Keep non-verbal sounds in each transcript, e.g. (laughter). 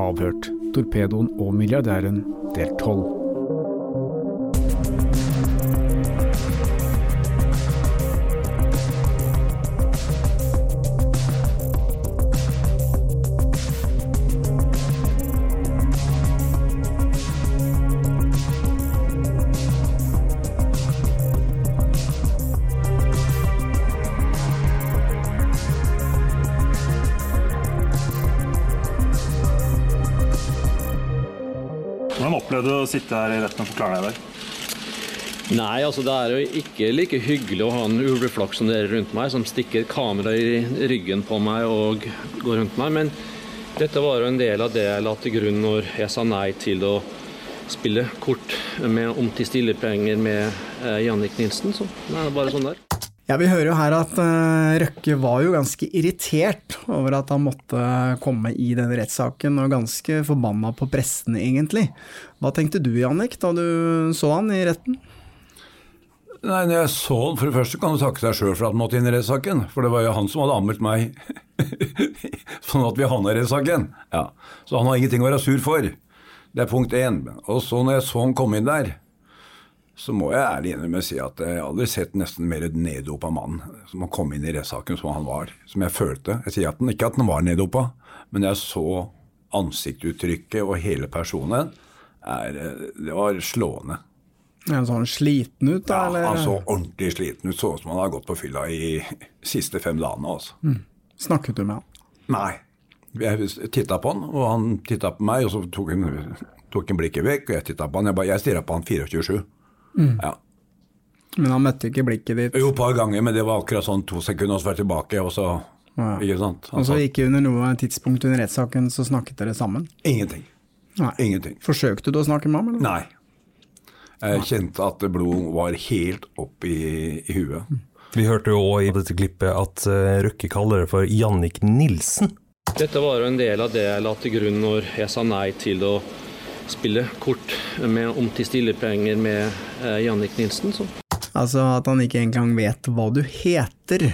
Avhørt, Torpedoen og milliardæren, del 12. sitte her i retten og forklare deg i dag? Nei, altså det er jo ikke like hyggelig å ha en ulveflokk som dere rundt meg, som stikker kamera i ryggen på meg og går rundt meg. Men dette var jo en del av det jeg la til grunn når jeg sa nei til å spille kort med, om til stillepenger med eh, Jannik Nilsen. Så det er bare sånn der. Ja, Vi hører jo her at eh, Røkke var jo ganske irritert over at han måtte komme i denne rettssaken, og ganske forbanna på pressen, egentlig. Hva tenkte du, Jannik, da du så han i retten? Nei, når jeg så han, For det første kan du takke deg sjøl for at han måtte inn i rettssaken. For det var jo han som hadde anmeldt meg (laughs) sånn at vi havna i rettssaken. Ja. Så han har ingenting å være sur for. Det er punkt én. Og så når jeg så han komme inn der, så må jeg ærlig innrømme si at jeg aldri sett nesten mer neddopa mann som har kommet inn i rettssaken som han var. Som jeg følte. Jeg sier at den, ikke at han var neddopa, men jeg så ansiktsuttrykket og hele personen. Er, det var slående. Ja, så han sliten ut, da? Ja, han så ordentlig sliten ut. Så ut som han hadde gått på fylla i siste fem dagene. Altså. Mm. Snakket du med han? Nei. Jeg titta på han, og han titta på meg, og så tok han, tok han blikket vekk, og jeg titta på han. Jeg, bare- jeg stirra på han 24-7. Mm. Ja. Men han møtte ikke blikket ditt? Jo, et par ganger, men det var akkurat sånn to sekunder, og så var jeg tilbake, og så Ja. Ikke sant? Og så sa ikke under noe tidspunkt under rettssaken så snakket dere sammen? ingenting. Nei. Ingenting. Forsøkte du å snakke med ham? eller? Nei. Jeg kjente at blodet var helt opp i, i huet. Vi hørte jo òg i dette klippet at eh, Røkke kaller det for Jannik Nilsen. Dette var jo en del av det jeg la til grunn når jeg sa nei til å spille kort med, om til stillepenger med eh, Jannik Nilsen. Så. Altså at han ikke engang vet hva du heter.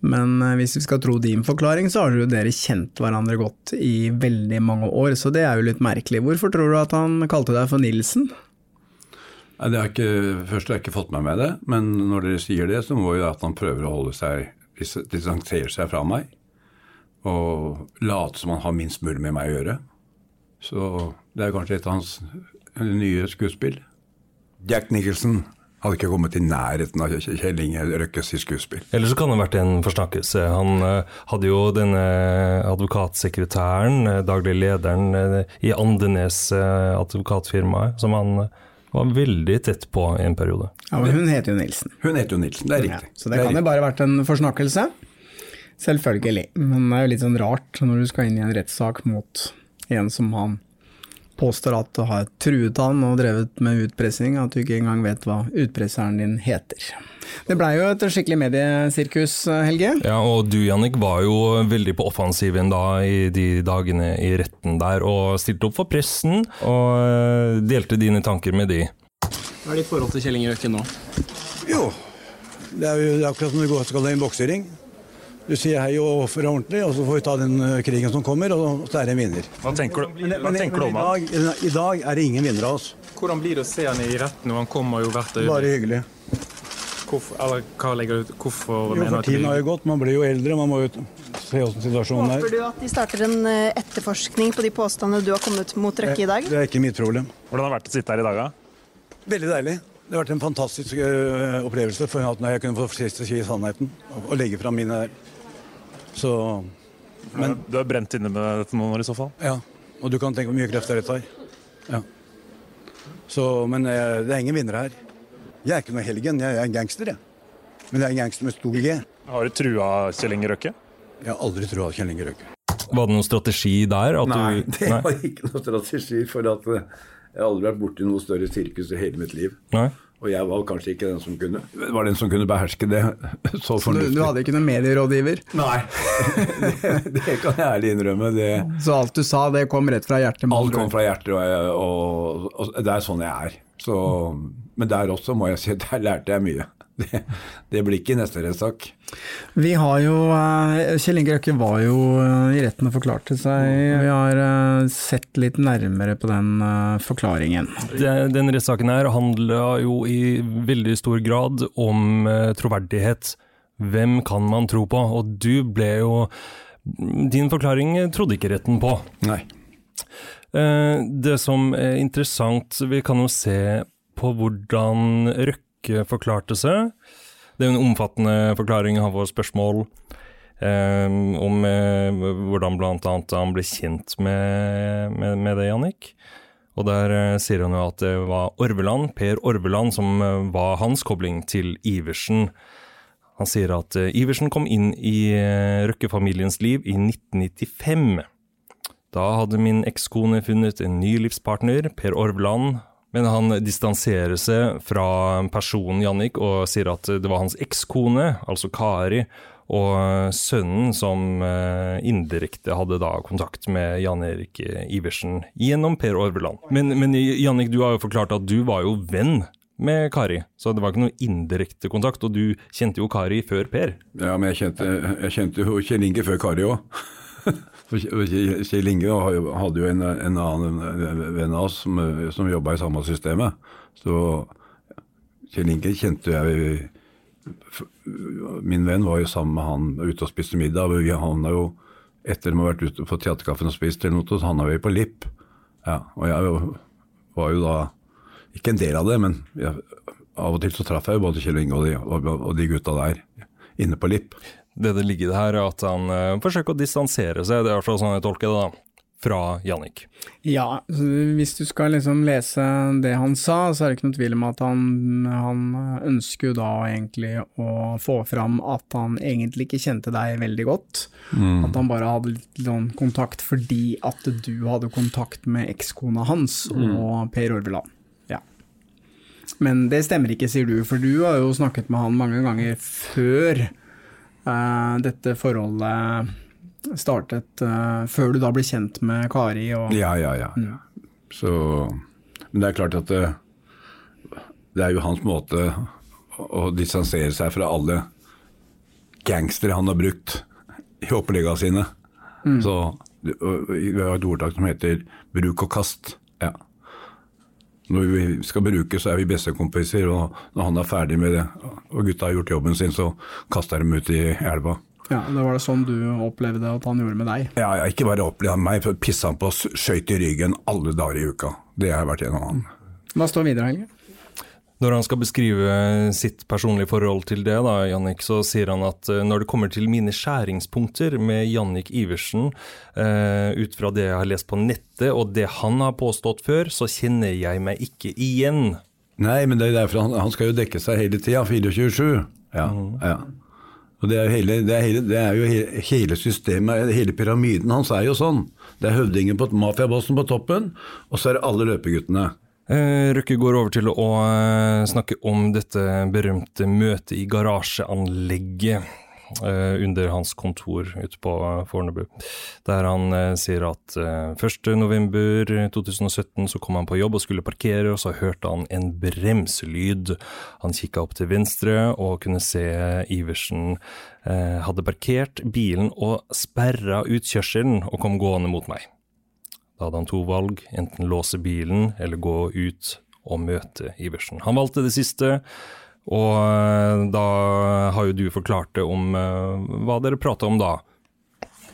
Men eh, hvis vi skal tro din forklaring, så har jo dere kjent hverandre godt i veldig mange år, så det er jo litt merkelig. Hvorfor tror du at han kalte deg for Nilsen? Nei, det har ikke, først har jeg ikke fått med meg det, men når dere sier det, så må jo at han prøver å holde seg, dis- distansere seg fra meg. Og late som han har minst mulig med meg å gjøre. Så det er kanskje et av hans nye skuespill. Jack Nicholson hadde ikke kommet i nærheten av Kjell Inge Røkkes skuespill. Eller så kan det ha vært en forsnakkelse. Han eh, hadde jo denne advokatsekretæren, eh, daglig lederen eh, i Andenes advokatfirma, advokatfirmaet, som han var veldig tett på i en periode. Ja, men Hun heter jo Nilsen. Hun heter jo Nilsen, det er Ja, riktig. så det kan jo bare ha vært en forsnakkelse. Selvfølgelig. Men det er jo litt sånn rart når du skal inn i en rettssak mot en som han påstår at du har truet han og drevet med utpressing, at du ikke engang vet hva utpresseren din heter. Det blei jo et skikkelig mediesirkus, Helge. Ja, og du Jannik var jo veldig på offensiven da i de dagene i retten der, og stilte opp for pressen og eh, delte dine tanker med de. Hva er ditt forhold til Kjell Inge Røkke nå? Jo, det er jo akkurat som du går skal i en boksering. Du sier hei og oppfører deg ordentlig, og så får vi ta den krigen som kommer, og så er det en vinner. Hva tenker du, Men, hva tenker du om han? i dag er det ingen vinner av oss. Hvordan blir det å se han i retten han kommer jo hvert øyeblikk? Bare hyggelig. Hvorfor, eller, hva legger du, hvorfor Jo, mener du for at tiden har jo gått, man blir jo eldre, man må jo se åssen situasjonen er. Håper er. du at de starter en eh, etterforskning på de påstandene du har kommet mot Røkke i dag? Det er ikke mitt problem. Hvordan har det vært å sitte her i dag, da? Veldig deilig. Det har vært en fantastisk opplevelse for at jeg kunne få si sannheten og, og legge fram mine Så Men Du har brent inne med dette noen år i så fall? Ja, og du kan tenke hvor mye krefter det tar. Ja. Så, men eh, det er ingen vinnere her. Jeg er ikke noe helgen, jeg er en gangster, jeg. Men jeg er en gangster med stor G. Har du trua Kjell Inge Røkke? Jeg har aldri trua Kjell Inge Røkke. Var det noen strategi der? At Nei, du, det var ikke noen strategi, for at jeg har aldri vært borti noe større sirkus i hele mitt liv. Nei? Og jeg var kanskje ikke den som kunne Var den som kunne beherske det (laughs) så Så du, du hadde ikke noen medierådgiver, Nei, (laughs) det, det kan jeg ærlig innrømme. Det, så alt du sa det kom rett fra hjertet? alt kom fra hjertet, og, jeg, og, og det er sånn jeg er. Så, men der også må jeg si der lærte jeg mye. Det, det blir ikke neste rettssak. Vi har jo eh, Kjell Inge Røkke var jo eh, i retten og forklarte seg. Vi har eh, sett litt nærmere på den forklaringen. Den, Den rettssaken her handla jo i veldig stor grad om troverdighet. Hvem kan man tro på? Og du ble jo Din forklaring trodde ikke retten på. Nei. Eh, Det som er interessant, vi kan jo se på hvordan Røkke forklarte seg. Det er en omfattende forklaring, av får spørsmål eh, om eh, hvordan bl.a. han ble kjent med, med, med det, Jannik. Og der eh, sier han jo at det var Orveland, Per Orveland, som eh, var hans kobling til Iversen. Han sier at eh, Iversen kom inn i eh, Røkke-familiens liv i 1995. Da hadde min ekskone funnet en ny livspartner, Per Orvland, men han distanserer seg fra personen Jannik og sier at det var hans ekskone, altså Kari, og sønnen som eh, indirekte hadde da kontakt med Jan Erik Iversen gjennom Per Orveland. Men, men Jannik, du har jo forklart at du var jo venn med Kari, så det var ikke noe indirekte kontakt, og du kjente jo Kari før Per. Ja, men jeg kjente, jeg kjente jo Kjell Inge før Kari òg. (laughs) For Kjell Inge hadde jo en, en annen venn av oss som, som jobba i samme systemet. Så Kjell Inge kjente jeg Min venn var jo sammen med han ute og spiste middag. Vi havna jo, etter å ha vært ute på Teaterkaffen og spist eller noe, så havna vi på Lipp. Ja, og jeg var jo da ikke en del av det, men jeg, av og til så traff jeg jo både Kjell Inge og de, og de gutta der inne på Lipp. Det det ligger i det her, er at han uh, forsøker å distansere seg, det er i hvert fall sånn jeg tolker det, da, fra Jannik. Ja, hvis du skal liksom lese det han sa, så er det ikke noe tvil om at han, han ønsker jo da egentlig å få fram at han egentlig ikke kjente deg veldig godt. At han bare hadde litt sånn kontakt fordi at du hadde kontakt med ekskona hans og Per Orveland. Men det stemmer ikke, sier du, for du har jo snakket med han mange ganger før dette forholdet startet, eh, før du da ble kjent med Kari og Ja, ja, ja. ja. Så, men det er klart at det, det er jo hans måte å, distansere seg fra alle gangstere han har brukt i oppleggene sine. Så vi har et ordtak som heter 'bruk og kast'. Ja. Når vi skal bruke, så er vi bestekompiser, og når han er ferdig med det, og gutta har gjort jobben sin, så kaster de ut i elva. Ja, det var det sånn du opplevde at han gjorde med deg? Ja, jeg ikke bare opplevd meg, for pissa han på oss, skøyt i ryggen alle dager i uka. Det har jeg vært gjennom han. Hva står videre, Helge? Når han skal beskrive sitt personlige forhold til det, da, Jannik, så sier han at eh, når det kommer til mine skjæringspunkter med Jannik Iversen, eh, ut fra det jeg har lest på nettet og det han har påstått før, så kjenner jeg meg ikke igjen. Nei, men det er derfor han, han skal jo dekke seg hele tida, 24-7. Ja, ja. Og det er, hele, det, er hele, det er jo hele systemet, hele pyramiden hans er jo sånn. Det er høvdingen på mafiabossen på toppen, og så er det alle løpeguttene. Eh, Røkke går over til å eh, snakke om dette berømte møtet i garasjeanlegget eh, under hans kontor ute på Fornebu. Der han sier at eh, 1.11.2017 så kom han på jobb og skulle parkere, og så hørte han en bremselyd. Han kikka opp til venstre og kunne se Iversen hadde parkert bilen og sperra utkjørselen og kom gående mot meg. Da hadde han to valg, enten låse bilen eller gå ut og møte Iversen. Han valgte det siste, og eh, da har jo du forklart det om eh, hva dere prata om da.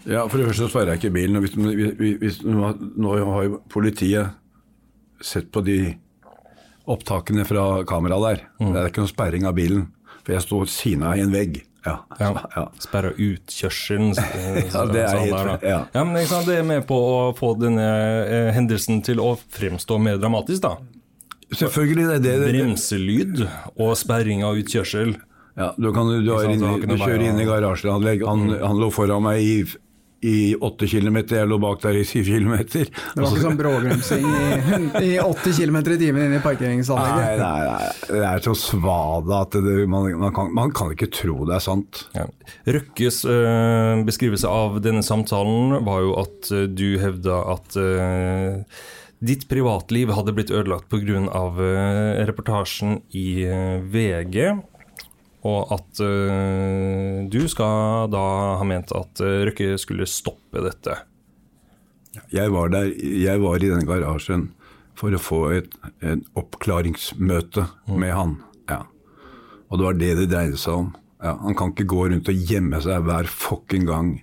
Ja, For det første så svarer jeg ikke bilen. og Hvis, hvis, hvis, nå har jo politiet sett på de opptakene fra kameraet der. Det er ikke noe sperring av bilen. For jeg sto sina i en vegg. Ja. Ja. ja. Sperra utkjørselen. så- (laughs) Ja, det er helt- ja. ja, men sant, Det er med på å få denne eh, hendelsen til å fremstå mer dramatisk, da. Selvfølgelig. Det, er det, det, Bremselyd og sperring av utkjørsel. Ja, du, kan, du, du har du kjører inn i garasjeanlegg. Han, han lå foran meg i, i åtte kilometer, jeg lå bak der i syv kilometer. Det var ikke sånn bråbremsing i, i 80 km i timen inne i Nei, parkeringsanlegget. nei, nei, det er så svada at det, man, man, kan, man kan ikke tro det er sant. Ja. Røkkes øh, beskrivelse av denne samtalen var jo at eh, du hevda at øh, ditt privatliv hadde blitt ødelagt pga. Uh, reportasjen i VG og at uh, du skal da ha ment at eh, Røkke skulle stoppe dette. Jeg var der, jeg var i den garasjen for å få et, et oppklaringsmøte med han. Ja. Og det var det det dreide seg om. Ja, han kan ikke gå rundt og gjemme seg hver fucking gang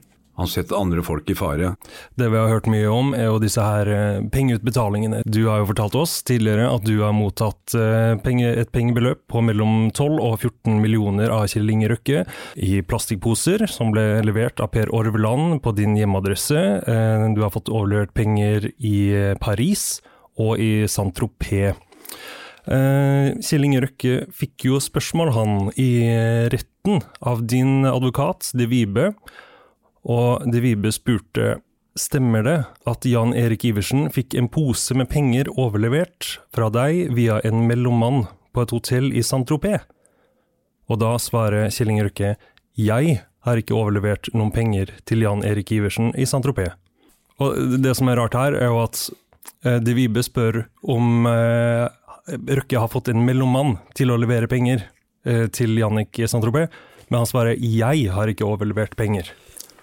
han setter andre folk i fare. Det vi har hørt mye om, er jo disse her eh, pengeutbetalingene. Du har jo fortalt oss tidligere at du har mottatt eh, penge, et pengebeløp på mellom 12 og 14 millioner av Kjell Inge Røkke i plastikkposer, som ble levert av Per Orveland på din hjemmeadresse. Eh, Du har fått overlevert penger i Paris og i Saint-Tropez. Kjell Inge Røkke fikk jo spørsmål, han, i retten av din advokat, De Vibe. Og De Vibe spurte stemmer det at Jan Erik Iversen fikk en pose med penger overlevert fra deg via en mellommann på et hotell i Saint-Tropez? Og da svarer Kjell Inge Røkke jeg har ikke overlevert noen penger til Jan Erik Iversen i Saint-Tropez. Og det som er rart her, er jo at eh, De Vibe spør om eh, Røkke har fått en mellommann til å levere penger eh, til Jannik Saint-Tropez, men han svarer jeg har ikke overlevert penger.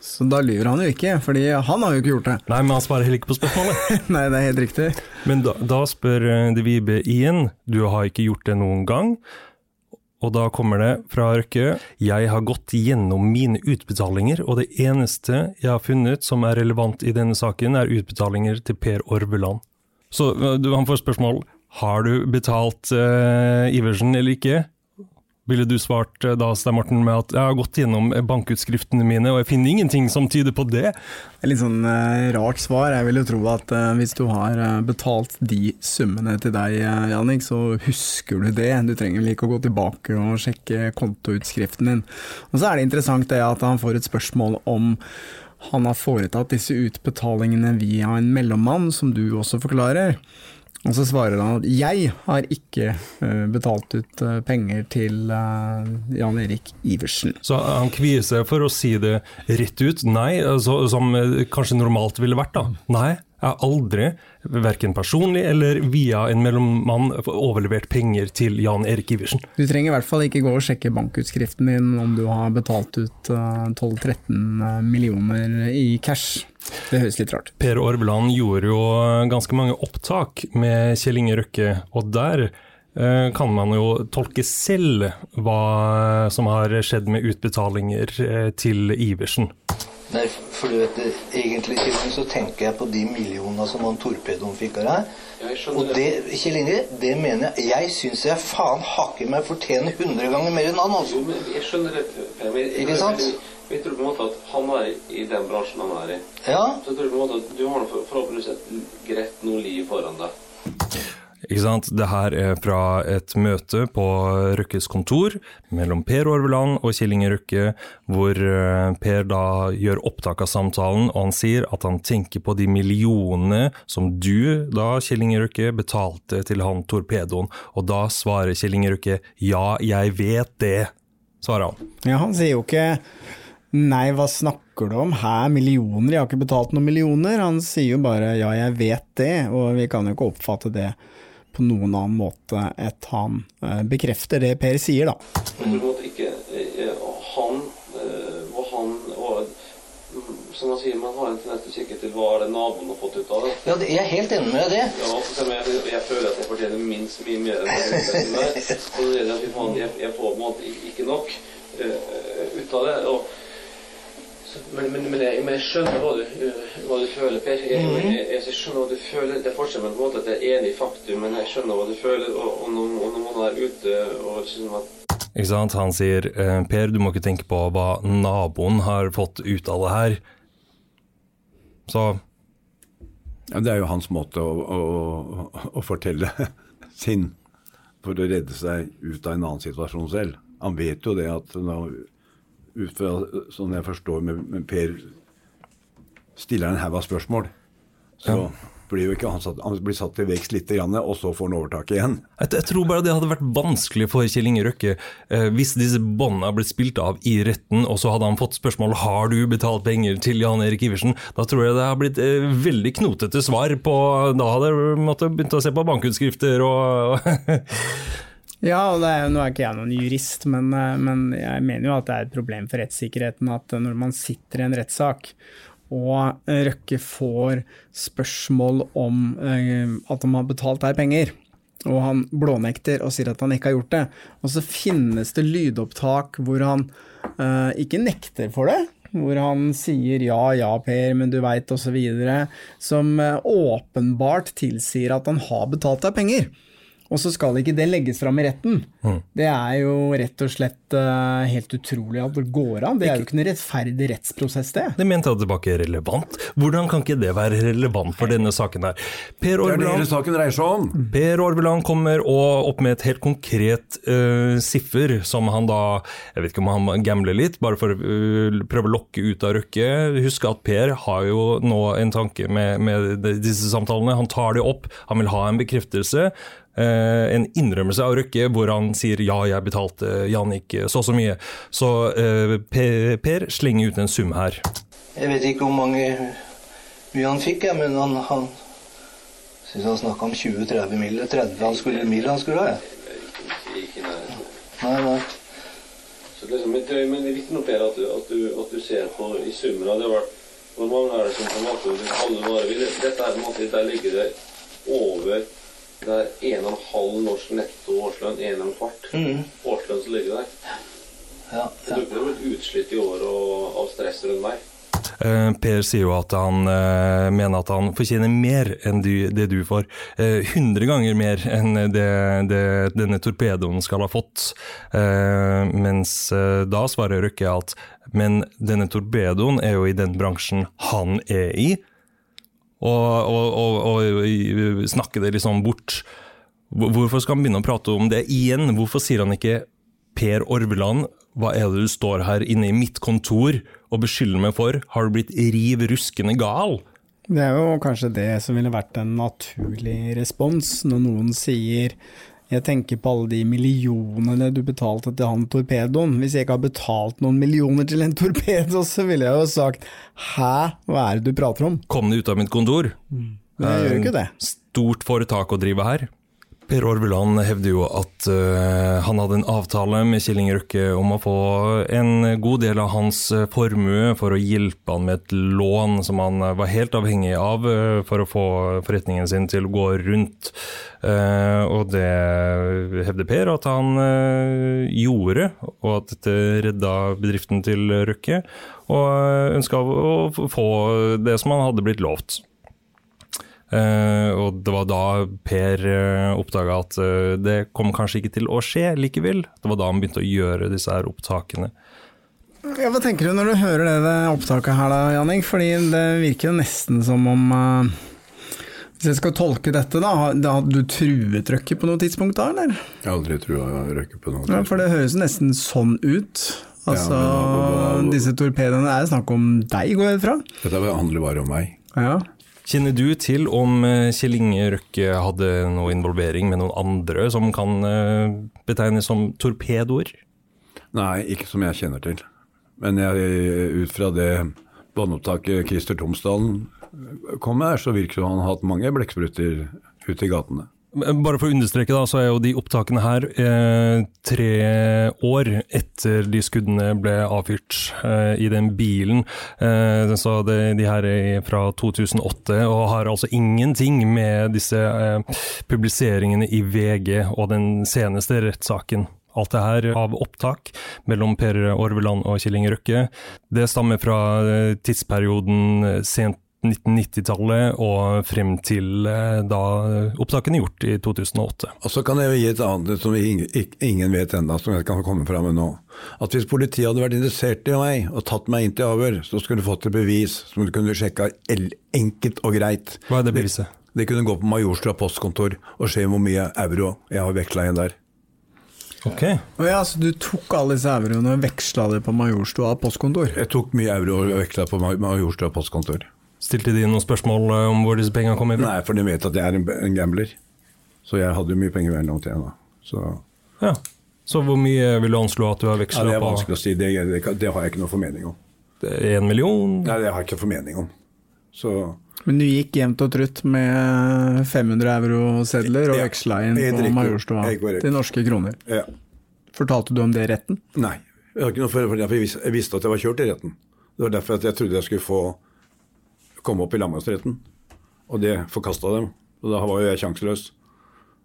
Så da lyver han jo ikke, fordi han har jo ikke gjort det. Nei, men han svarer heller ikke på spørsmålet. (laughs) Nei, det er helt riktig. Men da, da spør eh, De Vibe igjen, du har ikke gjort det noen gang. Og da kommer det fra Røkke, jeg har gått gjennom mine utbetalinger, og det eneste jeg har funnet som er relevant i denne saken, er utbetalinger til Per Orveland. Så eh, han får spørsmål, har du betalt uh, Iversen eller ikke? Ville du svart eh, da, Stein Morten, med at jeg har gått gjennom bankutskriftene mine, og jeg finner ingenting som tyder på det? Litt sånn eh, rart svar. Jeg vil jo tro at eh, hvis du har eh, betalt de summene til deg, eh, Jannik, så husker du det. Du trenger vel ikke å gå tilbake og sjekke kontoutskriften din. Og så er det interessant det at han får et spørsmål om han har foretatt disse utbetalingene via en mellommann, som du også forklarer. Og så svarer han at 'jeg har ikke eh, betalt ut eh, penger til eh, Jan Erik Iversen'. Så han kvier seg for å si det rett ut. Nei, altså, som kanskje normalt ville vært. da. Nei, jeg har aldri, verken personlig eller via en mellommann, overlevert penger til Jan Erik Iversen. Du trenger i hvert fall ikke gå og sjekke bankutskriften din om du har betalt ut eh, 12-13 millioner i cash. Det høres litt rart. Per Orveland gjorde jo ganske mange opptak med Kjell Inge Røkke, og der eh, kan man jo tolke selv hva som har skjedd med utbetalinger eh, til Iversen. Nei, for du vet, egentlig Kjell, så tenker jeg på de millionene som han torpedoen fikk av deg. Og det, Kjell Inge, det mener jeg Jeg syns jeg faen hakker meg fortjener 100 ganger mer enn han, altså. Jo, men Jeg skjønner det. Per, men- Ikke sant? Jeg tror på en måte at han er i den bransjen han er i. Ja. Så jeg tror på en måte at du har forhåpentligvis et greit noe liv foran deg. Ikke sant? Det her er fra et møte på Røkkes kontor mellom Per Orveland og Kjell Inge Røkke, hvor eh, Per da gjør opptak av samtalen, og han sier at han tenker på de millionene som du, da, Kjell Inge Røkke, betalte til han torpedoen. Og da svarer Kjell Inge Røkke ja, jeg vet det, svarer han. Ja, han sier jo ikke Nei, hva snakker du om? Hæ, millioner? Jeg har ikke betalt noen millioner. Han sier jo bare ja, jeg vet det, og vi kan jo ikke oppfatte det på noen annen måte at han eh, bekrefter det Per sier, da. Jeg tror på en måte ikke eh, Han eh, og han og Som han sier, man har en tendens til å kikke til hva er det naboen har fått ut av det. Ja, det, jeg er helt enig med det. Ja, for eksempel, jeg, jeg føler at jeg fortjener minst mye mer enn det der. (laughs) Og det er at jeg, jeg får på en måte ikke- nok uh, ut av det. Og, men, men, men, jeg, men jeg skjønner hva du, eh, hva du føler, Per. Jeg, Mhm. jeg, jeg, jeg skjønner hva du føler. Det er forskjell på en måte at jeg er enig i faktum, men jeg skjønner hva du føler. Og, og, når, og når man er ute og liksom at Ikke sant? Han sier eh, Per, du må ikke tenke på hva naboen har fått ut av det her. Så Ja, det er jo hans måte å, å, å fortelle (laughs) sin for å redde seg ut av en annen situasjon selv. Han vet jo det at nå, ut fra sånn jeg forstår med, med Per stiller en haug av spørsmål, så blir jo ikke han satt, han blir satt til vekst litt, grann, og så får han overtaket igjen. Jeg, jeg tror bare det hadde vært vanskelig for Kjell Inge Røkke eh, hvis disse båndene blitt spilt av i retten, og så hadde han fått spørsmål har du betalt penger til Jan Erik Iversen. Da tror jeg det har blitt eh, veldig knotete svar på Da hadde jeg måttet begynt å se på bankutskrifter og (laughs) Ja, og er, nå er ikke jeg noen jurist, men, eh, men jeg mener jo at det er et problem for rettssikkerheten at når man sitter i en rettssak og eh, Røkke får spørsmål om eh, at han har betalt deg penger, og han blånekter og sier at han ikke har gjort det, og så finnes det lydopptak hvor han uh, ikke nekter for det, hvor han sier ja, ja, Per, men du veit, osv., som eh, åpenbart tilsier at han har betalt deg penger. Og så skal ikke det legges fram i retten. Mm. Det er jo rett og slett uh, helt utrolig at det går an. Det er jo ikke en rettferdig rettsprosess, det. Det mente jeg tilbake relevant. Hvordan kan ikke det være relevant for denne saken her? Per Det er det saken dreier seg om. Per Orbeland kommer og opp med et helt konkret uh, siffer, som han da Jeg vet ikke om han gambler litt, bare for å uh, prøve å lokke ut av Røkke. Husk at Per har jo nå en tanke med, med disse samtalene. Han tar det opp, han vil ha en bekreftelse. Eh, en innrømmelse av Røkke hvor han sier ja, jeg betalte Jannik så og så mye. Så eh, Per, per slenger ut en sum her. Jeg vet ikke hvor mange mye han fikk, jeg, men han, han syns han snakka om 20-30 mil. 30 han skulle, mil han skulle ha. jeg. Nei, nei. Så liksom, men det men det er viktig nå, Per, at du, at, du, at du ser på i summer. Det har vært, hvor mange er det som kan måte alle varer Dette er på en måte, Der ligger det over Det er en og en halv norsk netto årslønn, en og en kvart Mhm. årslønn som ligger der. Ja, Så Du blir blitt utslitt i år og, av stress rundt meg. Eh, Per sier jo at han uh, mener at han fortjener mer enn du, det du får. Hundre 100 ganger mer enn det, det denne torpedoen skal ha fått. Eh, mens da svarer Røkke at men denne torpedoen er jo i den bransjen han er i. Og, og, og, og snakke det liksom bort. Hvorfor skal han begynne å prate om det igjen? Hvorfor sier han ikke Per Orveland, hva er det du står her inne i mitt kontor og beskylder meg for? Har du blitt riv ruskende gal? Det er jo kanskje det som ville vært en naturlig respons, når noen sier jeg tenker på alle de millionene du betalte til han torpedoen. Hvis jeg ikke har betalt noen millioner til en torpedo, så ville jeg jo sagt hæ, hva er det du prater om? Kom deg ut av mitt kontor. Men jeg gjør ikke det. Stort foretak å drive her. Per Orveland hevder jo at uh, han hadde en avtale med Killing Røkke om å få en god del av hans øh, formue for å hjelpe han med et lån som han var helt avhengig av uh, for å få forretningen sin til å gå rundt. Uh, og det hevder Per at han gjorde, og at dette redda bedriften til Røkke. Og ønska å få det som han hadde blitt lovt. Eh, og det var da Per uh, oppdaga at uh, det kom kanskje ikke til å skje likevel. Det var da han begynte å gjøre disse her opptakene. Ja, hva tenker du når du hører det, det opptaket her da, Jannik? Fordi det virker jo nesten som om eh, Hvis jeg skal tolke dette, da, har- da hadde du truet Røkke på noe tidspunkt da, eller? Jeg har aldri trua Røkke på noe. Ja, for det høres nesten sånn ut. Altså, Ja, men hva- hva- disse torpedoene er snakk om deg, går jeg ut fra? Dette handler bare om meg. Ja. Kjenner du til om eh, Kjell Inge Røkke hadde noe involvering med noen andre som kan eh, betegnes som torpedoer? Nei, ikke som jeg kjenner til. Men jeg, ut fra det båndopptaket Christer Tomsdalen kom med, så virker det som han har hatt mange blekkspruter ute i gatene. Bare for å understreke, da, så er jo de opptakene her eh, tre år etter de skuddene ble avfyrt eh, i den bilen. Eh, så det, de her er fra 2008 og har altså ingenting med disse eh, publiseringene i VG og den seneste rettssaken. Alt det her av opptak mellom Per Orveland og Kjell Inge Røkke, det stammer fra eh, tidsperioden eh, sent 1990-tallet og frem til eh, da opptakene gjort i 2008. Og så kan jeg jo gi et annet som ingen, vet ennå, som jeg kan komme fram med nå. At hvis politiet hadde vært interessert i meg og tatt meg inn til avhør, så skulle du fått et bevis som du kunne sjekka enkelt og greit. Hva er det beviset? Det, de kunne gå på Majorstua postkontor og se hvor mye euro jeg har veksla inn der. Ok. Og ja, så du tok alle disse euroene og veksla det på Majorstua postkontor? Jeg tok mye euro og veksla på Majorstua postkontor. Stilte de noen spørsmål eh, om hvor disse pengene kom inn? Nei, for de vet at jeg er en, gambler. Så jeg hadde jo mye penger hver gang til da. Så Ja. Så hvor mye vil du anslå at du har ja, veksla det er på? vanskelig å si. Det, det, det har jeg ikke noe formening om. En million? Nei, det har jeg ikke formening om. Så Men du gikk jevnt og trutt med 500 euro-sedler og Ja, veksla inn på. Majorstua til norske kroner. Ja. Fortalte du om det i retten? Nei. Jeg, ikke noe for, for jeg, jeg visste at jeg var kjørt i retten. Det var derfor at jeg trodde jeg skulle få komme opp i lagmannsretten. Og det forkasta dem. Og da var jo jeg sjanseløs.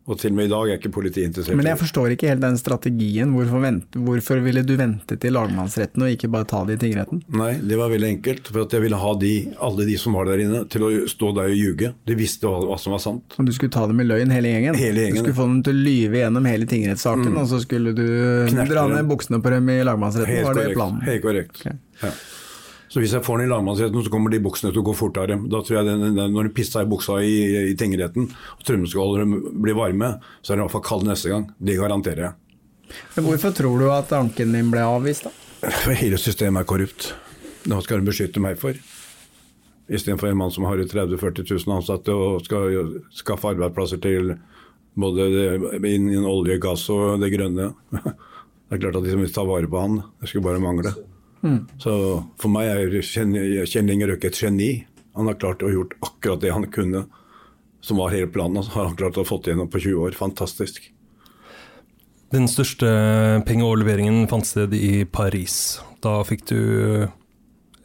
Og til og med i dag er ikke politiet interessert. Men jeg forstår ikke helt den strategien. Hvorfor, vente, hvorfor ville du vente til lagmannsretten og ikke bare ta det i tingretten? Nei, det var veldig enkelt. For at jeg ville ha de, alle de som var der inne, til å stå der og ljuge. De visste hva, som var sant. Og du skulle ta dem i løgn, hele gjengen? Hele gjengen, Du skulle få dem til å lyve gjennom hele tingrettssaken, Mm. og så skulle du Knerte dra ned buksene på dem i lagmannsretten? Helt var det korrekt. planen? Helt korrekt. Ja. Så hvis jeg får den i lagmannsretten, så kommer de buksene til å gå fortere. Da tror jeg den, den, Når de pissa i buksa i, i tingretten, og trømmeskålene blir varme, så er den i hvert fall kald neste gang. Det garanterer jeg. Men hvorfor tror du at anken din ble avvist, da? For hele systemet er korrupt. Hva skal de beskytte meg for? Istedenfor en mann som har 30 000-40 000 ansatte og skal skaffe arbeidsplasser til både innen olje, gass og det grønne. (laughs) Det er klart at de som vil ta vare på han, det skulle bare mangle. Mm. Så for meg er Kjell Inge Røkke et geni. Han har klart å ha gjort akkurat det han kunne, som var hele planen. Han har han klart å ha fått gjennom på 20 år. Fantastisk. Den største pengeoverleveringen fant sted i Paris. Da fikk du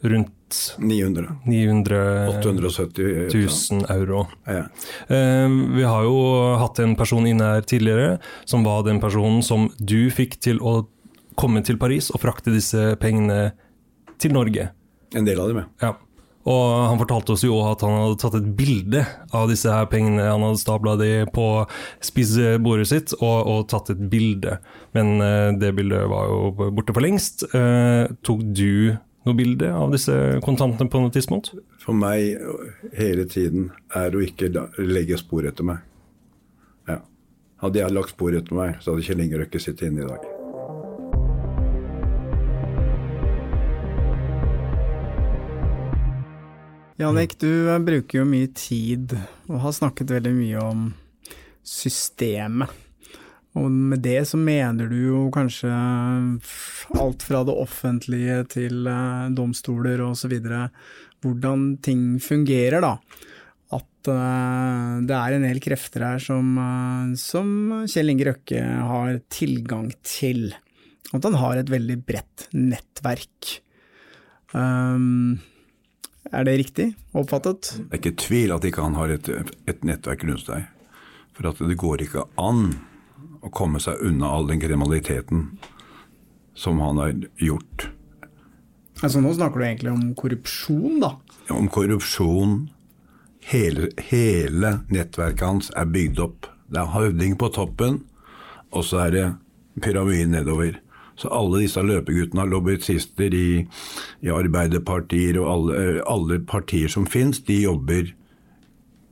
rundt 900. 900 870 000 euro. Ja. Eh, Vi har jo hatt en person inne her tidligere, som var den personen som du fikk til å komme til Paris og frakte disse pengene til Norge. En del av dem, ja. Og han fortalte oss jo at han hadde tatt et bilde av disse her pengene. Han hadde stabla de på spisebordet sitt og, og tatt et bilde. Men uh, det bildet var jo borte for lengst. Uh, tok du noe bilde av disse kontantene på noe tidspunkt? For meg hele tiden er å ikke legge spor etter meg. Ja. Hadde jeg lagt spor etter meg, så hadde Kjell Inge Røkke sittet inne i dag. Janek, du eh, bruker jo mye tid og har snakket veldig mye om systemet. Og med det så mener du jo kanskje alt fra det offentlige til eh, domstoler osv. Hvordan ting fungerer, da. At eh, det er en del krefter her som, som Kjell Inge Røkke har tilgang til. At han har et veldig bredt nettverk. Um, er det riktig oppfattet? Det er ikke tvil at ikke han har et, et nettverk rundt seg. For at det går ikke an å komme seg unna all den kriminaliteten som han har gjort. Altså Nå snakker du egentlig om korrupsjon, da. Ja, Om korrupsjon. Hele, hele nettverket hans er bygd opp. Det er høvding på toppen, og så er det pyramiden nedover. Så alle disse løpeguttene har lobbyister i, i arbeiderpartier og alle, alle partier som fins, de jobber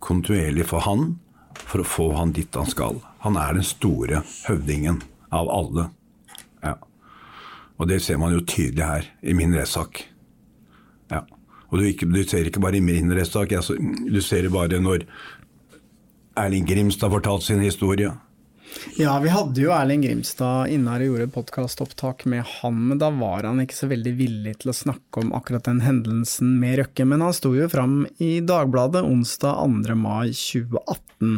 kontinuerlig for han for å få han dit han skal. Han er den store høvdingen av alle. Ja. Og det ser man jo tydelig her, i min rettssak. Ja. Og du, ikke, du ser ikke bare i min rettssak, du ser det bare når Erling Grimstad har fortalt sin historie. Ja, vi hadde jo Erling Grimstad inne her og gjorde podkastopptak med han, men da var han ikke så veldig villig til å snakke om akkurat den hendelsen med Røkke. Men han sto jo fram i Dagbladet onsdag 2. mai 2018,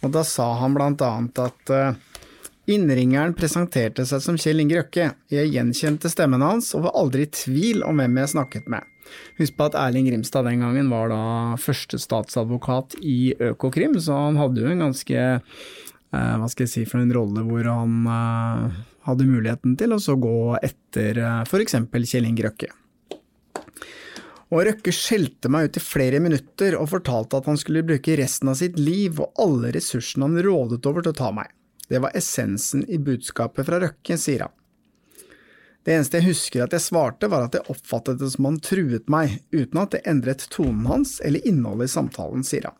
og da sa han blant annet at eh, Innringeren presenterte seg som Kjell Inge Røkke. Jeg gjenkjente stemmen hans og var aldri i tvil om hvem jeg snakket med. Husk på at Erling Grimstad den gangen var da førstestatsadvokat i Økokrim, så han hadde jo en ganske hva skal jeg si for en rolle hvor han eh, hadde muligheten til å gå etter uh, f.eks. Kjell Inge Røkke. Og Røkke skjelte meg ut i flere minutter og fortalte at han skulle bruke resten av sitt liv og alle ressursene han rådet over til å ta meg. Det var essensen i budskapet fra Røkke, sier han. Det eneste jeg husker at jeg svarte, var at jeg oppfattet det som han truet meg, uten at det endret tonen hans eller innholdet i samtalen, sier han.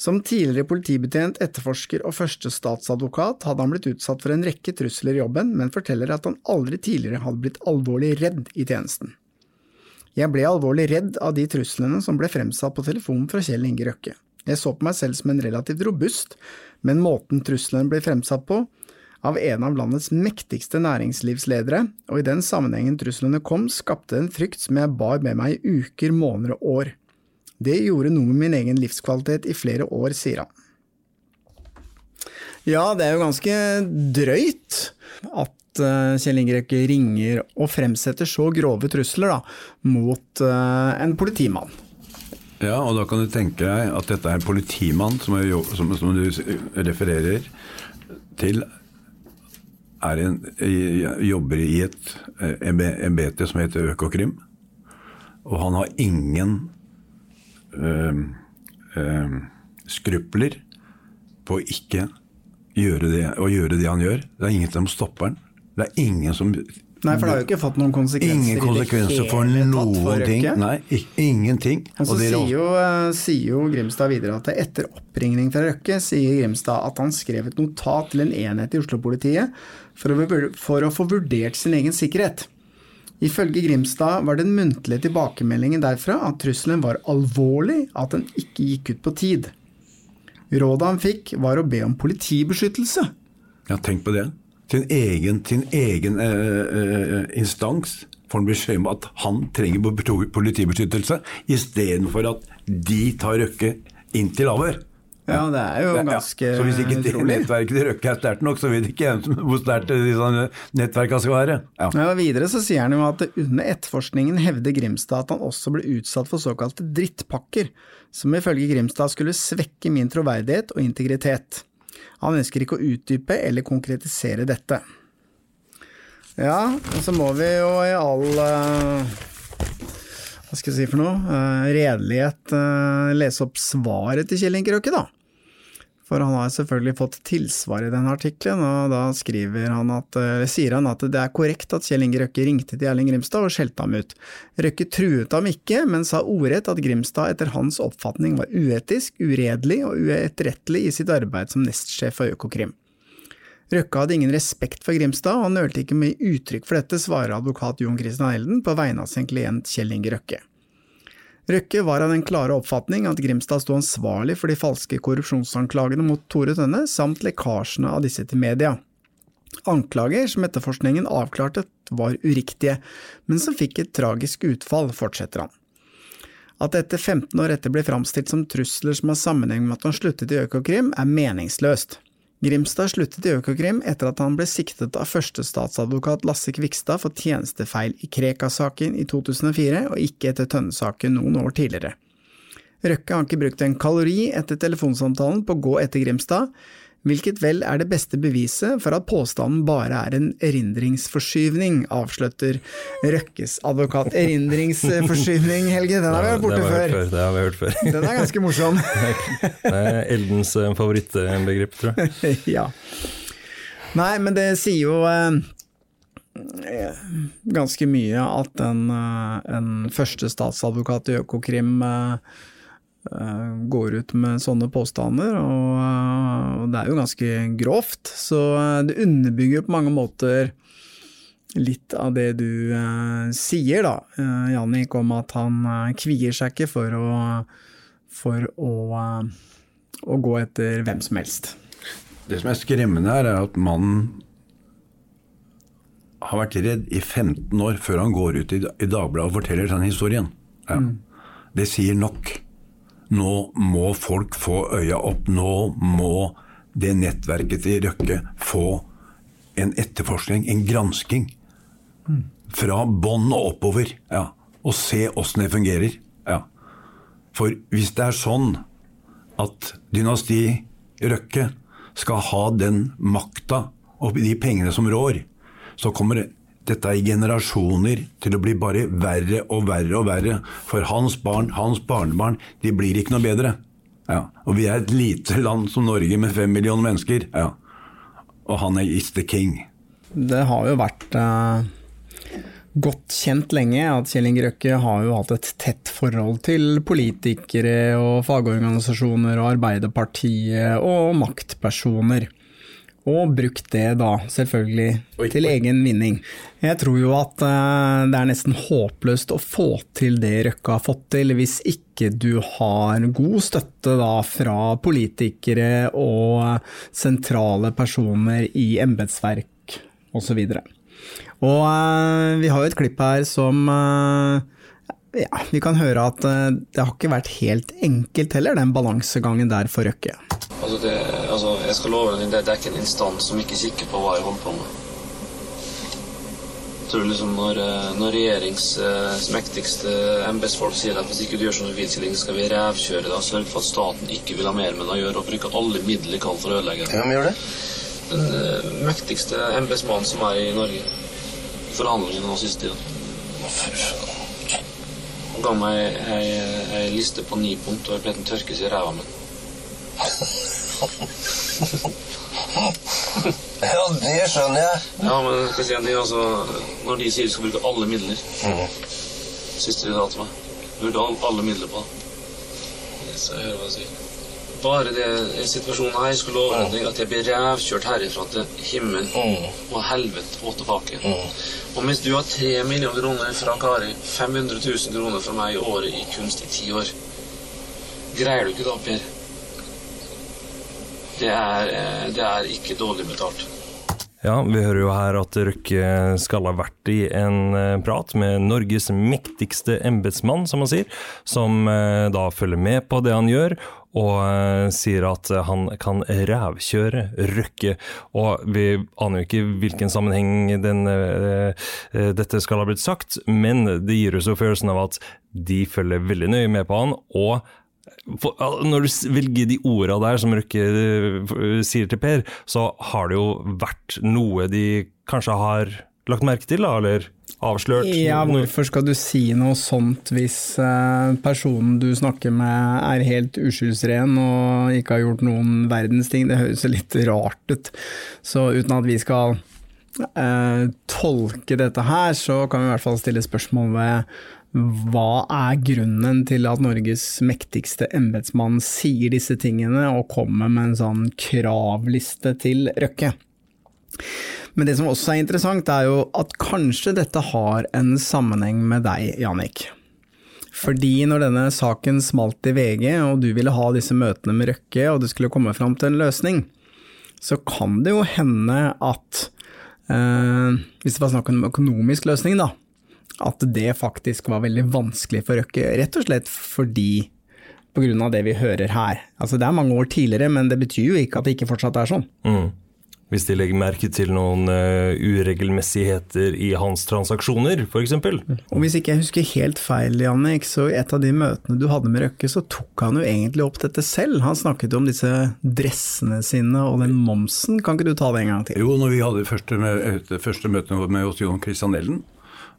Som tidligere politibetjent, etterforsker og første statsadvokat hadde han blitt utsatt for en rekke trusler i jobben, men forteller at han aldri tidligere hadde blitt alvorlig redd i tjenesten. Jeg ble alvorlig redd av de truslene som ble fremsatt på telefonen fra Kjell Inge Røkke. Jeg så på meg selv som en relativt robust, men måten truslene ble fremsatt på, av en av landets mektigste næringslivsledere, og i den sammenhengen truslene kom, skapte en frykt som jeg bar med meg i uker, måneder og år. Det gjorde noe med min egen livskvalitet i flere år, sier han. Ja, det er jo ganske drøyt at uh, Kjell Ingrek ringer og fremsetter så grove trusler da, mot uh, en politimann. Ja, og da kan du tenke deg at dette er en politimann som, er, som, som du refererer til, en, jobber i et embete som heter Økokrim. Og han har ingen skrupler på å ikke gjøre det, å gjøre det han gjør. Det er ingen som stopper han. Det er ingen som Nei, for det har jo ikke fått noen konsekvenser. Ingen konsekvenser for noen ting. Nei, ingenting. Og så sier, jo, uh, sier jo Grimstad videre at etter oppringning fra Røkke, sier Grimstad at han skrev et notat til en enhet i Oslo-politiet for, for, å få vurdert sin egen sikkerhet. Ifølge Grimstad var den muntlige tilbakemeldingen derfra at trusselen var alvorlig, at den ikke gikk ut på tid. Rådet han fikk, var å be om politibeskyttelse. Ja, tenk på det. Til en egen, til en egen eh, eh, instans får han beskjed om at han trenger politibeskyttelse, istedenfor at de tar Røkke inn til avhør. Ja, det er jo ganske ja. Så hvis ikke det nettverket til Røkke er sterkt nok, så vet ikke jeg hvor sterkt nettverkene skal være. Ja. ja. Videre så sier han jo at under etterforskningen hevder Grimstad at han også ble utsatt for såkalte drittpakker, som ifølge Grimstad skulle svekke min troverdighet og integritet. Han ønsker ikke å utdype eller konkretisere dette. Ja, og så må vi jo i all uh, hva skal jeg si for noe, uh, redelighet uh, lese opp svaret til Kjell Inge Røkke, da. For han har selvfølgelig fått tilsvar i denne artikkelen, og da han at, sier han at det er korrekt at Kjell Inge Røkke ringte til Erling Grimstad og skjelte ham ut. Røkke truet ham ikke, men sa ordrett at Grimstad etter hans oppfatning var uetisk, uredelig og uetterrettelig i sitt arbeid som nestsjef for Økokrim. Røkke hadde ingen respekt for Grimstad, og han nølte ikke med uttrykk for dette, svarer advokat Jon Christian Elden på vegne av sin klient Kjell Inge Røkke. Røkke var av den klare oppfatning at Grimstad sto ansvarlig for de falske korrupsjonsanklagene mot Tore Tønne, samt lekkasjene av disse til media. Anklager som etterforskningen avklarte var uriktige, men som fikk et tragisk utfall, fortsetter han. At dette 15 år etter ble framstilt som trusler som har sammenheng med at han sluttet i Økokrim, er meningsløst. Grimstad sluttet i Økokrim etter at han ble siktet av førstestatsadvokat Lasse Kvikstad for tjenestefeil i Krekar-saken i 2004, og ikke etter Tønne-saken noen år tidligere. Røkke har ikke brukt en kalori etter telefonsamtalen på å gå etter Grimstad, hvilket vel er det beste beviset for at påstanden bare er en erindringsforskyvning, avslutter Røkkes advokat. Erindringsforskyvning, Helge, den har vi hørt borte før. før. Det har vi hørt før. (laughs) Den er ganske morsom. (laughs) det er Eldens eh, favorittbegrep, tror jeg. (laughs) ja. Nei, men det sier jo eh, ganske mye at en, eh, en første statsadvokat i Økokrim Eh, går ut med sånne påstander, og, det er jo ganske grovt. Så eh, det underbygger på mange måter litt av det du sier, da, Jannik, om at han kvier seg ikke for å, for å, å, gå etter hvem som helst. Det som er skremmende her, er at mannen har vært redd i 15 år før han går ut i, i Dagbladet og forteller den historien. Ja. Mm. Det sier nok. Nå må folk få øya opp. Nå må det nettverket til Røkke få en etterforskning, en gransking. Fra bånn og oppover. Ja. Og se åssen det fungerer. Ja. For hvis det er sånn at dynasti Røkke skal ha den makta og de pengene som rår, så kommer dette i generasjoner til å bli bare verre og verre og verre. For hans barn, hans barnebarn, de blir ikke noe bedre. Ja. Og vi er et lite land som Norge med fem millioner mennesker. Ja. Og han er is the king. Det har jo vært uh, godt kjent lenge at Kjell Inge Røkke har jo hatt et tett forhold til politikere og fagorganisasjoner og Arbeiderpartiet og maktpersoner og brukt det da, selvfølgelig, til egen vinning. Jeg tror jo at uh, det er nesten håpløst å få til det Røkke har fått til, hvis ikke du har god støtte da fra politikere og sentrale personer i embetsverk osv. Og, så og uh, vi har jo et klipp her som uh, ja, vi kan høre at eh, det har ikke vært helt enkelt heller, den balansegangen der for Røkke. Altså, det, altså, jeg skal love deg, det, det er ikke en instans som ikke kikker på hva jeg holder på med. Jeg tror liksom når, eh, når regjerings eh, mektigste embetsfolk sier at hvis ikke du gjør som du vil, skal vi revkjøre deg og sørge for at staten ikke vil ha mer med deg å gjøre, og bruke alle midler de kan for å ødelegge deg. Hvem gjør det? Den uh, mektigste embetsmannen som er i Norge. I forhandlingene nå siste tida. Han ga meg ei liste på ni punkt, og jeg ble den tørkes i ræva mi. Ja, det skjønner jeg. Ja, men jeg skal si en ting, altså, når de sier de skal bruke alle midler Siste de sa til meg. Burde all, alle midler på. Så jeg hører hva de sier. Bare det situasjonen her skulle love deg at jeg blir revkjørt herifra til himmel og helvete og tilbake. Og mens du har tre millioner kroner fra Kari, 500 000 kroner fra meg i året i kunst i ti år, greier du ikke da, Per? Det er, eh, det er ikke dårlig betalt. Ja, vi hører jo her at Røkke skal ha vært i en eh, prat med Norges mektigste embetsmann, som han sier, som eh, da følger med på det han gjør, og sier at han kan rævkjøre Røkke. Og vi aner jo ikke hvilken sammenheng den, dette skal ha blitt sagt, men det gir oss jo følelsen av at de følger veldig nøye med på han, og når du velger de orda der som Røkke uh, sier til Per, så har det jo vært noe de kanskje har lagt merke til, da, eller avslørt? Ja, hvorfor skal du si noe sånt hvis uh, personen du snakker med er helt uskyldsren og ikke har gjort noen verdens ting? Det høres litt rart ut. Så uten at vi skal uh, tolke dette her, så kan vi i hvert fall stille spørsmål ved hva er grunnen til at Norges mektigste embetsmann sier disse tingene og kommer med en sånn kravliste til Røkke? Men det som også er interessant, er jo at kanskje dette har en sammenheng med deg, Jannik. Fordi når denne saken smalt i VG, og du ville ha disse møtene med Røkke, og du skulle komme fram til en løsning, så kan det jo hende at eh, Hvis det var snakk om en økonomisk løsning, da, at det faktisk var veldig vanskelig for Røkke, rett og slett fordi pga. det vi hører her. Altså Det er mange år tidligere, men det betyr jo ikke at det ikke fortsatt er sånn. Mm. Hvis de legger merke til noen uh, uregelmessigheter i hans transaksjoner, f.eks. Og hvis ikke jeg husker helt feil, Jannik, så i et av de møtene du hadde med Røkke, så tok han jo egentlig opp dette selv. Han snakket om disse dressene sine og den momsen. Kan ikke du ta det en gang til? Jo, når vi hadde første, første møte med oss Jon Christian Ellen,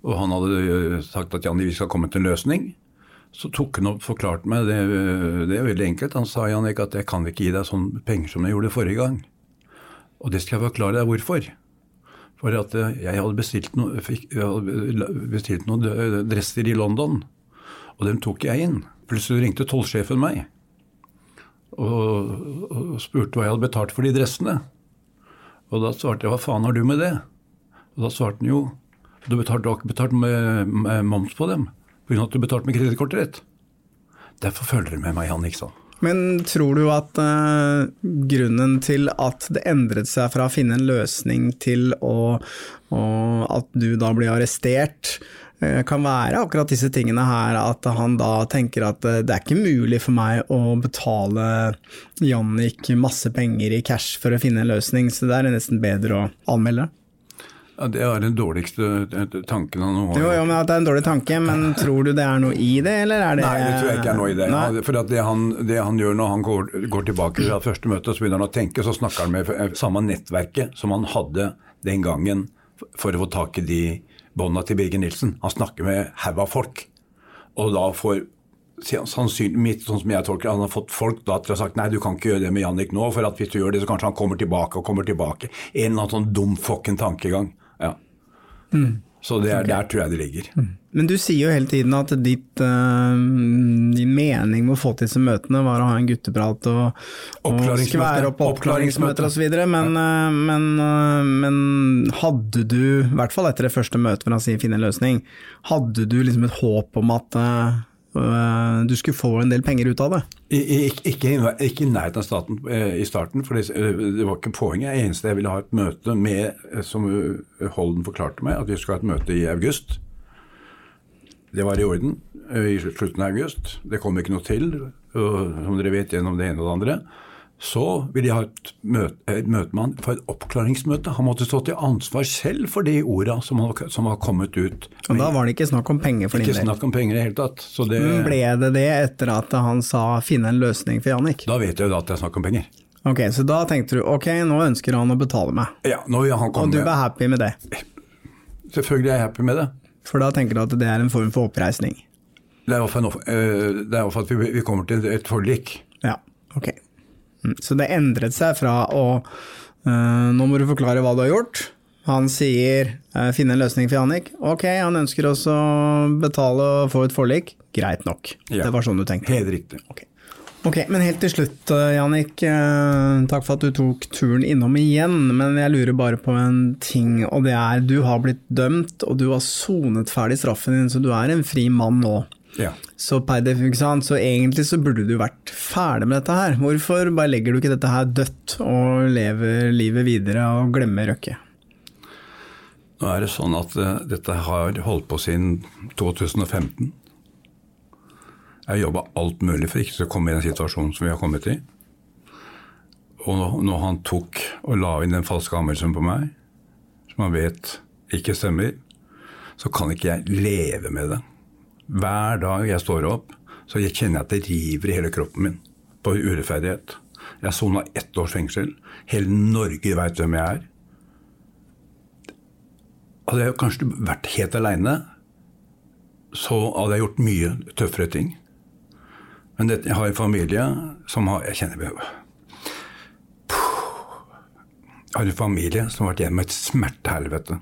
og han hadde eh, sagt at Janni, vi skal komme til en løsning. Så tok han opp forklarte meg det, det er veldig enkelt. Han sa Jannik, at jeg kan ikke gi deg sånn penger som jeg gjorde forrige gang. Og det skal jeg forklare deg hvorfor. For at eh, jeg hadde bestilt, noe, jeg hadde bestilt noen dresser i London, og dem tok jeg inn. Plutselig ringte tollsjefen meg og, og, spurte hva jeg hadde betalt for de dressene. Og da svarte jeg hva faen har du med det? Og da svarte han jo du har ikke betalt med, med moms på dem pga. at du betalte med kredittkortet ditt. Derfor følger du med meg, Jan Iksan. Men tror du at uh, grunnen til at det endret seg fra å finne en løsning til å, å, at du da blir arrestert, uh, kan være akkurat disse tingene her, at han da tenker at uh, det er ikke mulig for meg å betale Jannik masse penger i cash for å finne en løsning, så det er nesten bedre å anmelde? Ja, Det er den dårligste tanken han har. Jo, jo, men at det er en dårlig tanke, men (laughs) tror du det er noe i det, eller er det Nei, det tror jeg ikke er noe i det. Nei. For det han, det, han, gjør når han går, går tilbake fra første møte, så begynner han å tenke, så snakker han med samme nettverket som han hadde den gangen for å få tak i de bånda til Birger Nilsen. Han snakker med haug av folk, og da får sannsynlig, sånn som jeg tolker Han har fått folk da til å ha sagt nei, du kan ikke gjøre det med Jannik nå, for at hvis du gjør det, så kanskje han kommer tilbake og kommer tilbake. En eller annen sånn dum fucken tankegang. Ja. Mm. Så er, okay. der tror jeg det ligger. Mm. Men du sier jo hele tiden at ditt, uh, din mening med å få til disse møtene var å ha en gutteprat og, og skvære opp oppklaringsmøter osv. Men, uh, men, uh, men hadde du, i hvert fall etter det første møtet for å si finne en løsning, hadde du liksom et håp om at du skulle få en del penger ut av det? Ikke, ikke i nærheten av staten eh, i starten, for det, eh, det var ikke poenget. Det eneste jeg ville ha et møte med, som Holden forklarte meg, at vi skulle ha et møte i august. Det var i orden eh, i slutten av august. Det kom ikke noe til, som dere vet, gjennom det ene og det andre. Så ville jeg ha et møte, et møte med han for et oppklaringsmøte. Han måtte stå til ansvar selv for de orda som, han- som var kommet ut. Og da var det ikke snakk om penger for din del? Ikke snakk om penger i det hele tatt. Så det, ble det det etter at han sa 'finne en løsning for Jannik'? da vet jeg jo da at det er snakk om penger. Ok, Så da tenkte du ok, nå ønsker han å betale meg. Ja, nå vil han komme. Og du var happy med det? Selvfølgelig er jeg happy med det. For da tenker du at det er en form for oppreisning? Det er i hvert fall, en- eh, at vi, vi kommer til et forlik. Ja, ok. Mm, Så det endret seg fra å eh, Nå må du forklare hva du har gjort. Han sier eh, 'finne en løsning for Jannik'. Ok, han ønsker også å betale og få et forlik. Greit nok. Ja. Det var sånn du tenkte. Helt riktig. Ok, men helt til slutt, eh, Jannik. Takk for at du tok turen innom igjen. Men jeg lurer bare på en ting, og det er du har blitt dømt, og du har sonet ferdig straffen din, så du er en fri mann nå. Ja. Så så egentlig så burde du vært ferdig med dette her. Hvorfor bare legger du ikke dette her dødt og lever livet videre og glemmer Røkke? Nå er det sånn at uh, dette har holdt på siden 2015. Jeg har jobba alt mulig for ikke å komme i den situasjonen som vi har kommet i. Og når han tok og la inn den falske anmeldelsen på meg, som han vet ikke stemmer, så kan ikke jeg leve med det. Hver dag jeg står opp, så jeg kjenner at det river i hele kroppen min på urettferdighet. Jeg sona ett års fengsel. Hele Norge veit hvem jeg er. Hadde jeg kanskje vært helt aleine, så hadde jeg gjort mye tøffere ting. Men jeg har en familie som har Jeg kjenner Jeg har en familie som har vært gjennom et smertehelvete.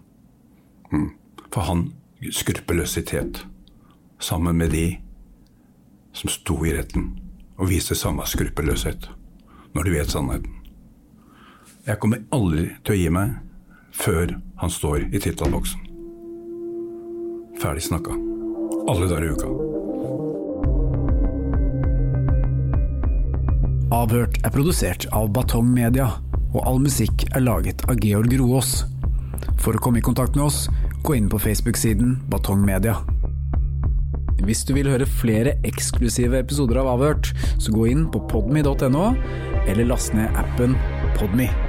Mm. For han skrupelløsitet sammen med de som sto i retten og viste samme skruppelløshet når de vet sannheten. Jeg kommer aldri til å gi meg før han står i tittelboksen. Ferdig snakka. Alle dager i uka. Avhørt er produsert av Batong Media, og all musikk er laget av Georg Roås. For å komme i kontakt med oss, gå inn på Facebook-siden Batong Media. Hvis du vil høre flere eksklusive episoder av Avhørt, så gå inn på podmy.no, eller last ned appen Podme.